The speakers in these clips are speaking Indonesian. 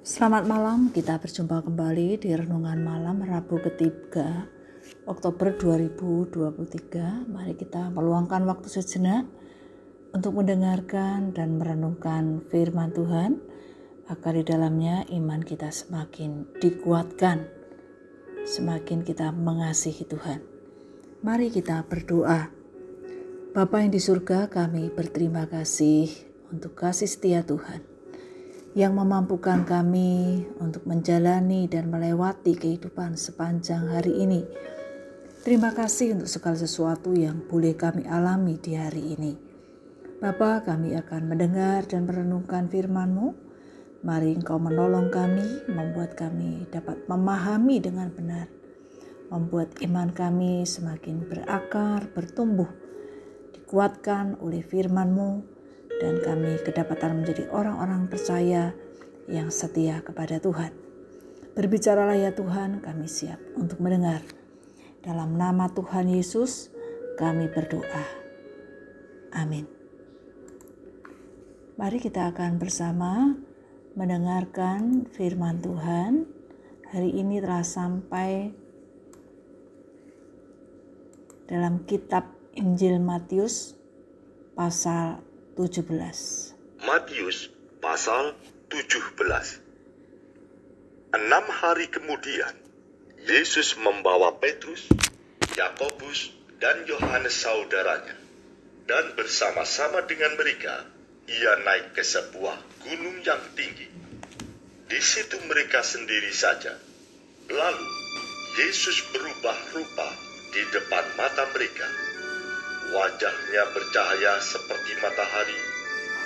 Selamat malam, kita berjumpa kembali di Renungan Malam Rabu ketiga Oktober 2023. Mari kita meluangkan waktu sejenak untuk mendengarkan dan merenungkan firman Tuhan agar di dalamnya iman kita semakin dikuatkan, semakin kita mengasihi Tuhan. Mari kita berdoa. Bapa yang di surga, kami berterima kasih untuk kasih setia Tuhan yang memampukan kami untuk menjalani dan melewati kehidupan sepanjang hari ini. Terima kasih untuk segala sesuatu yang boleh kami alami di hari ini. Bapa, kami akan mendengar dan merenungkan firman-Mu. Mari Engkau menolong kami, membuat kami dapat memahami dengan benar, membuat iman kami semakin berakar, bertumbuh, dikuatkan oleh firman-Mu, dan kami kedapatan menjadi orang-orang percaya yang setia kepada Tuhan. Berbicaralah ya Tuhan, kami siap untuk mendengar. Dalam nama Tuhan Yesus, kami berdoa. Amin. Mari kita akan bersama mendengarkan firman Tuhan. Hari ini telah sampai dalam kitab Injil Matius pasal 17. Matius pasal 17 Enam hari kemudian, Yesus membawa Petrus, Yakobus, dan Yohanes saudaranya, dan bersama-sama dengan mereka, ia naik ke sebuah gunung yang tinggi. Di situ mereka sendiri saja. Lalu, Yesus berubah rupa di depan mata mereka Wajahnya bercahaya seperti matahari,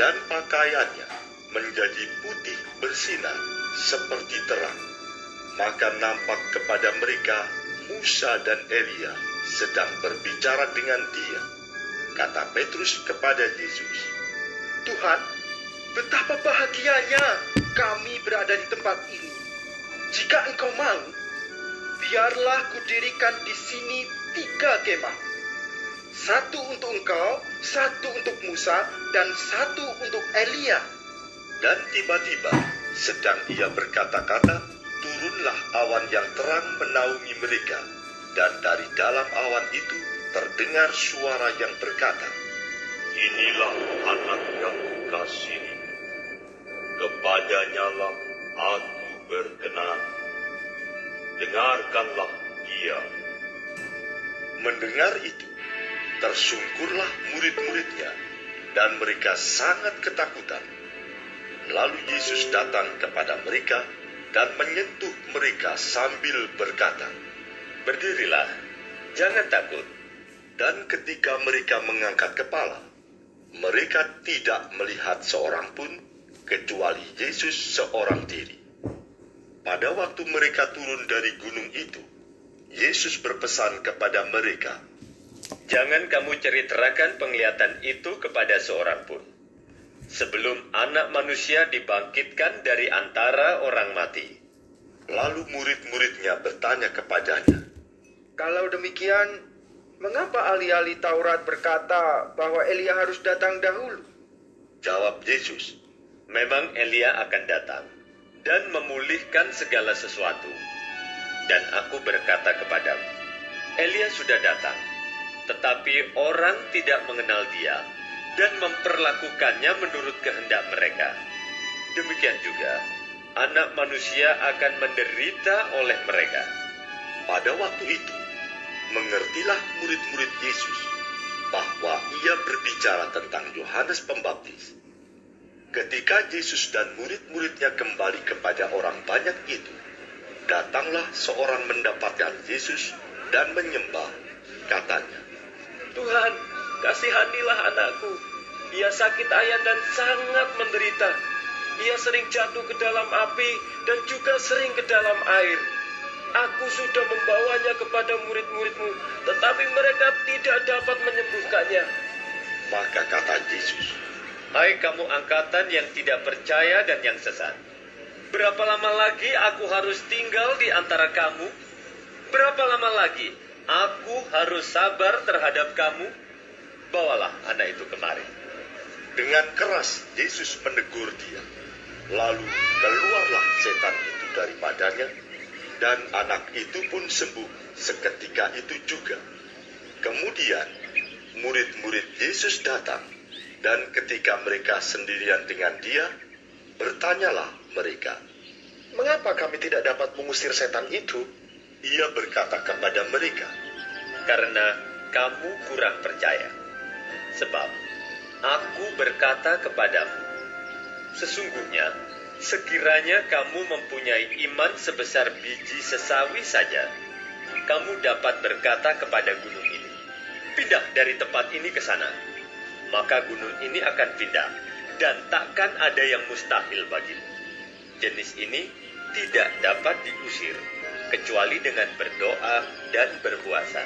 dan pakaiannya menjadi putih bersinar seperti terang. Maka nampak kepada mereka Musa dan Elia sedang berbicara dengan dia. Kata Petrus kepada Yesus, Tuhan, betapa bahagianya kami berada di tempat ini. Jika engkau mau, biarlah kudirikan di sini tiga kemah satu untuk engkau, satu untuk Musa, dan satu untuk Elia. Dan tiba-tiba, sedang ia berkata-kata, turunlah awan yang terang menaungi mereka. Dan dari dalam awan itu terdengar suara yang berkata, Inilah anak yang kukasihi. Kepadanya lah aku berkenan. Dengarkanlah dia. Mendengar itu, Tersungkurlah murid-muridnya, dan mereka sangat ketakutan. Lalu Yesus datang kepada mereka dan menyentuh mereka sambil berkata, Berdirilah, jangan takut. Dan ketika mereka mengangkat kepala, mereka tidak melihat seorang pun kecuali Yesus seorang diri. Pada waktu mereka turun dari gunung itu, Yesus berpesan kepada mereka, Jangan kamu ceritakan penglihatan itu kepada seorang pun. Sebelum anak manusia dibangkitkan dari antara orang mati. Lalu murid-muridnya bertanya kepadanya, Kalau demikian, mengapa ahli-ahli Taurat berkata bahwa Elia harus datang dahulu? Jawab Yesus, Memang Elia akan datang dan memulihkan segala sesuatu. Dan aku berkata kepadamu, Elia sudah datang tetapi orang tidak mengenal dia dan memperlakukannya menurut kehendak mereka. Demikian juga, anak manusia akan menderita oleh mereka. Pada waktu itu, mengertilah murid-murid Yesus bahwa ia berbicara tentang Yohanes Pembaptis. Ketika Yesus dan murid-muridnya kembali kepada orang banyak itu, datanglah seorang mendapatkan Yesus dan menyembah. Katanya, Tuhan, kasihanilah anakku. Ia sakit ayam dan sangat menderita. Ia sering jatuh ke dalam api dan juga sering ke dalam air. Aku sudah membawanya kepada murid-muridmu, tetapi mereka tidak dapat menyembuhkannya. Maka kata Yesus, Hai kamu angkatan yang tidak percaya dan yang sesat. Berapa lama lagi aku harus tinggal di antara kamu? Berapa lama lagi Aku harus sabar terhadap kamu. Bawalah anak itu kemari. Dengan keras Yesus menegur dia. Lalu keluarlah daripadanya, dan anak itu pun sembuh seketika itu juga. Kemudian, murid-murid Yesus datang, dan ketika mereka sendirian dengan dia, bertanyalah mereka. Mengapa kami tidak dapat mengusir setan itu? Ia berkata kepada mereka, karena kamu kurang percaya. Sebab aku berkata kepadamu, sesungguhnya sekiranya kamu mempunyai iman sebesar biji sesawi saja, kamu dapat berkata kepada gunung ini, pindah dari tempat ini ke sana. Maka gunung ini akan pindah, dan takkan ada yang mustahil bagimu. Jenis ini tidak dapat diusir, kecuali dengan berdoa dan berpuasa.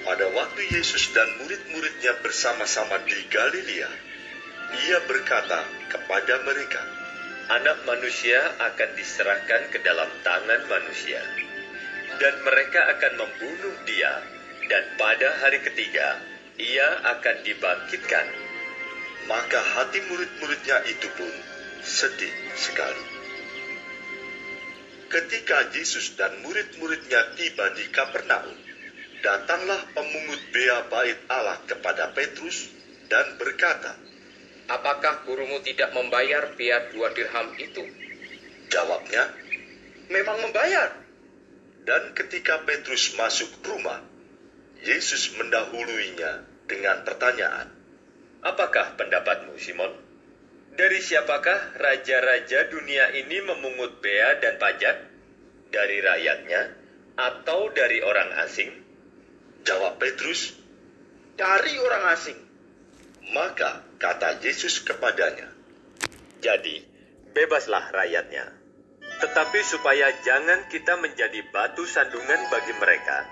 Pada waktu Yesus dan murid-muridnya bersama-sama di Galilea, ia berkata kepada mereka, Anak manusia akan diserahkan ke dalam tangan manusia, dan mereka akan membunuh dia, dan pada hari ketiga ia akan dibangkitkan. Maka hati murid-muridnya itu pun sedih sekali. Ketika Yesus dan murid-muridnya tiba di Kapernaum, datanglah pemungut bea bait Allah kepada Petrus dan berkata, Apakah gurumu tidak membayar bea dua dirham itu? Jawabnya, Memang membayar. dan ketika Petrus masuk rumah, Yesus mendahuluinya dengan pertanyaan, Apakah pendapatmu, Simon? Dari siapakah raja-raja dunia ini memungut bea dan pajak? Dari rakyatnya atau dari orang asing? Jawab Petrus, Dari orang asing. maka kata Yesus kepadanya, Jadi, bebaslah rakyatnya. Tetapi supaya jangan kita menjadi batu sandungan bagi mereka,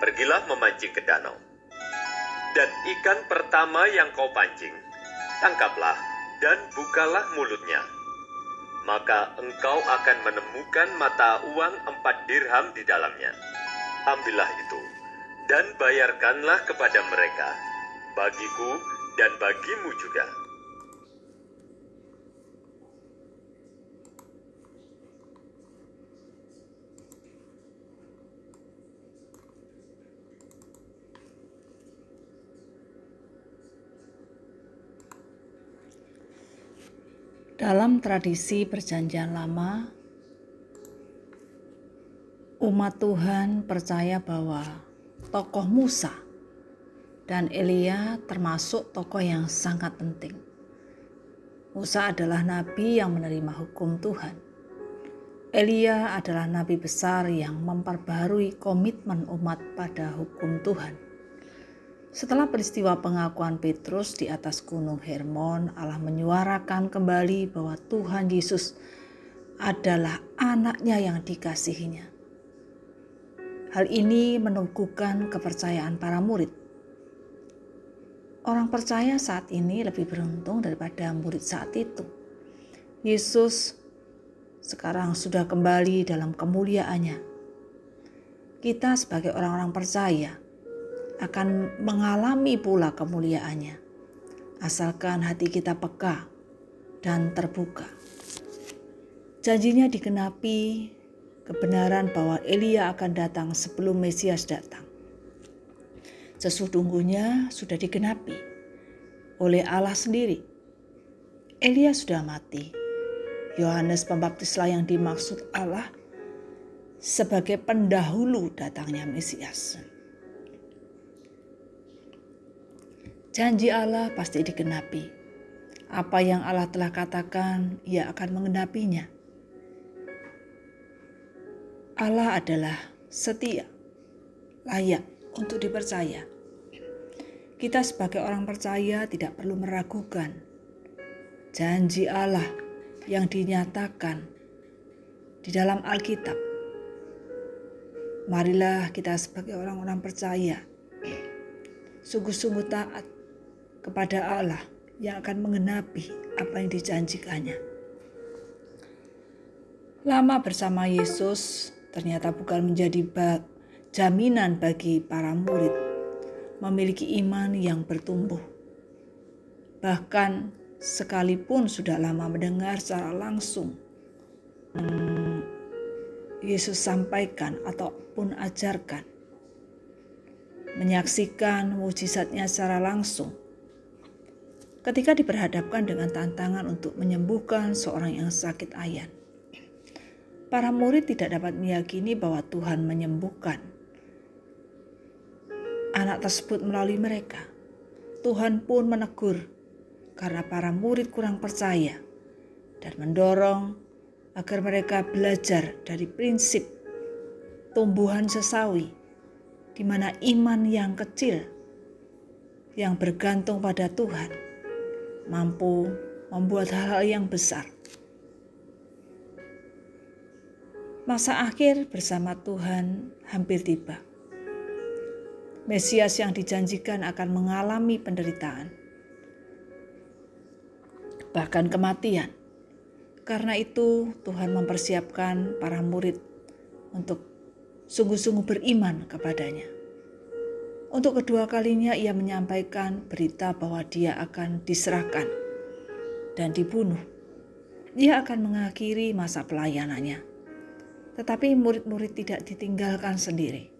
pergilah memancing ke danau. Dan ikan pertama yang kau pancing, tangkaplah dan bukalah mulutnya. Maka engkau akan menemukan mata uang empat dirham di dalamnya. Ambillah itu, dan bayarkanlah kepada mereka, bagiku dan bagimu juga. Dalam tradisi Perjanjian Lama, umat Tuhan percaya bahwa tokoh Musa dan Elia termasuk tokoh yang sangat penting. Musa adalah nabi yang menerima hukum Tuhan. Elia adalah nabi besar yang memperbarui komitmen umat pada hukum Tuhan. Setelah peristiwa pengakuan Petrus di atas gunung Hermon, Allah menyuarakan kembali bahwa Tuhan Yesus adalah anaknya yang dikasihinya. Hal ini menumbuhkan kepercayaan para murid. Orang percaya saat ini lebih beruntung daripada murid saat itu. Yesus sekarang sudah kembali dalam kemuliaannya. Kita sebagai orang-orang percaya akan mengalami pula kemuliaannya, asalkan hati kita peka dan terbuka. Janjinya digenapi kebenaran bahwa Elia akan datang sebelum Mesias datang. Sesungguhnya sudah digenapi oleh Allah sendiri. Elia sudah mati. Yohanes Pembaptislah yang dimaksud Allah sebagai pendahulu datangnya Mesias. Janji Allah pasti digenapi. Apa yang Allah telah katakan, Ia akan mengenapinya. Allah adalah setia, layak untuk dipercaya. Kita sebagai orang percaya tidak perlu meragukan janji Allah yang dinyatakan di dalam Alkitab. Marilah kita sebagai orang-orang percaya sungguh-sungguh taat kepada Allah yang akan mengenapi apa yang dijanjikannya. Lama bersama Yesus ternyata bukan menjadi jaminan bagi para murid memiliki iman yang bertumbuh. Bahkan sekalipun sudah lama mendengar secara langsung Yesus sampaikan ataupun ajarkan. Menyaksikan mujizatnya secara langsung. Ketika diperhadapkan dengan tantangan untuk menyembuhkan seorang yang sakit ayan. Para murid tidak dapat meyakini bahwa Tuhan menyembuhkan anak tersebut melalui mereka. Tuhan pun menegur karena para murid kurang percaya dan mendorong agar mereka belajar dari prinsip tumbuhan sesawi di mana iman yang kecil yang bergantung pada Tuhan mampu membuat hal-hal yang besar Masa akhir bersama Tuhan hampir tiba. Mesias yang dijanjikan akan mengalami penderitaan, bahkan kematian. Karena itu, Tuhan mempersiapkan para murid untuk sungguh-sungguh beriman kepadanya. Untuk kedua kalinya, ia menyampaikan berita bahwa dia akan diserahkan dan dibunuh. Ia akan mengakhiri masa pelayanannya tetapi murid-murid tidak ditinggalkan sendiri.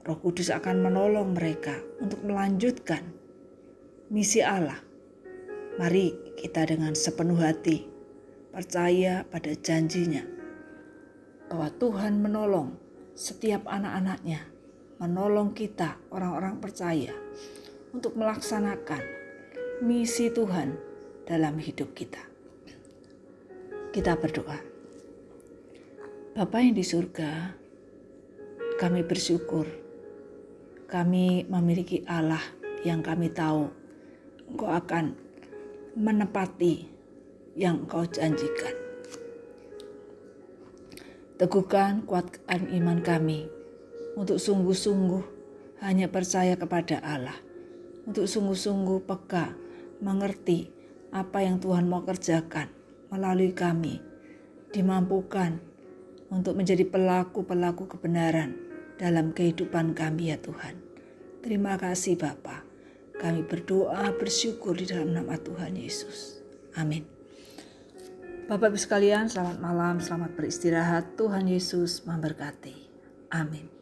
Roh Kudus akan menolong mereka untuk melanjutkan misi Allah. Mari kita dengan sepenuh hati percaya pada janjinya bahwa Tuhan menolong setiap anak-anaknya, menolong kita orang-orang percaya untuk melaksanakan misi Tuhan dalam hidup kita. Kita berdoa. Bapa yang di surga, kami bersyukur kami memiliki Allah yang kami tahu Engkau akan menepati yang Engkau janjikan. Teguhkan, kuatkan iman kami untuk sungguh-sungguh hanya percaya kepada Allah, untuk sungguh-sungguh peka, mengerti apa yang Tuhan mau kerjakan melalui kami, dimampukan untuk menjadi pelaku-pelaku kebenaran dalam kehidupan kami ya Tuhan. Terima kasih Bapa. Kami berdoa bersyukur di dalam nama Tuhan Yesus. Amin. Bapak Ibu sekalian, selamat malam, selamat beristirahat. Tuhan Yesus memberkati. Amin.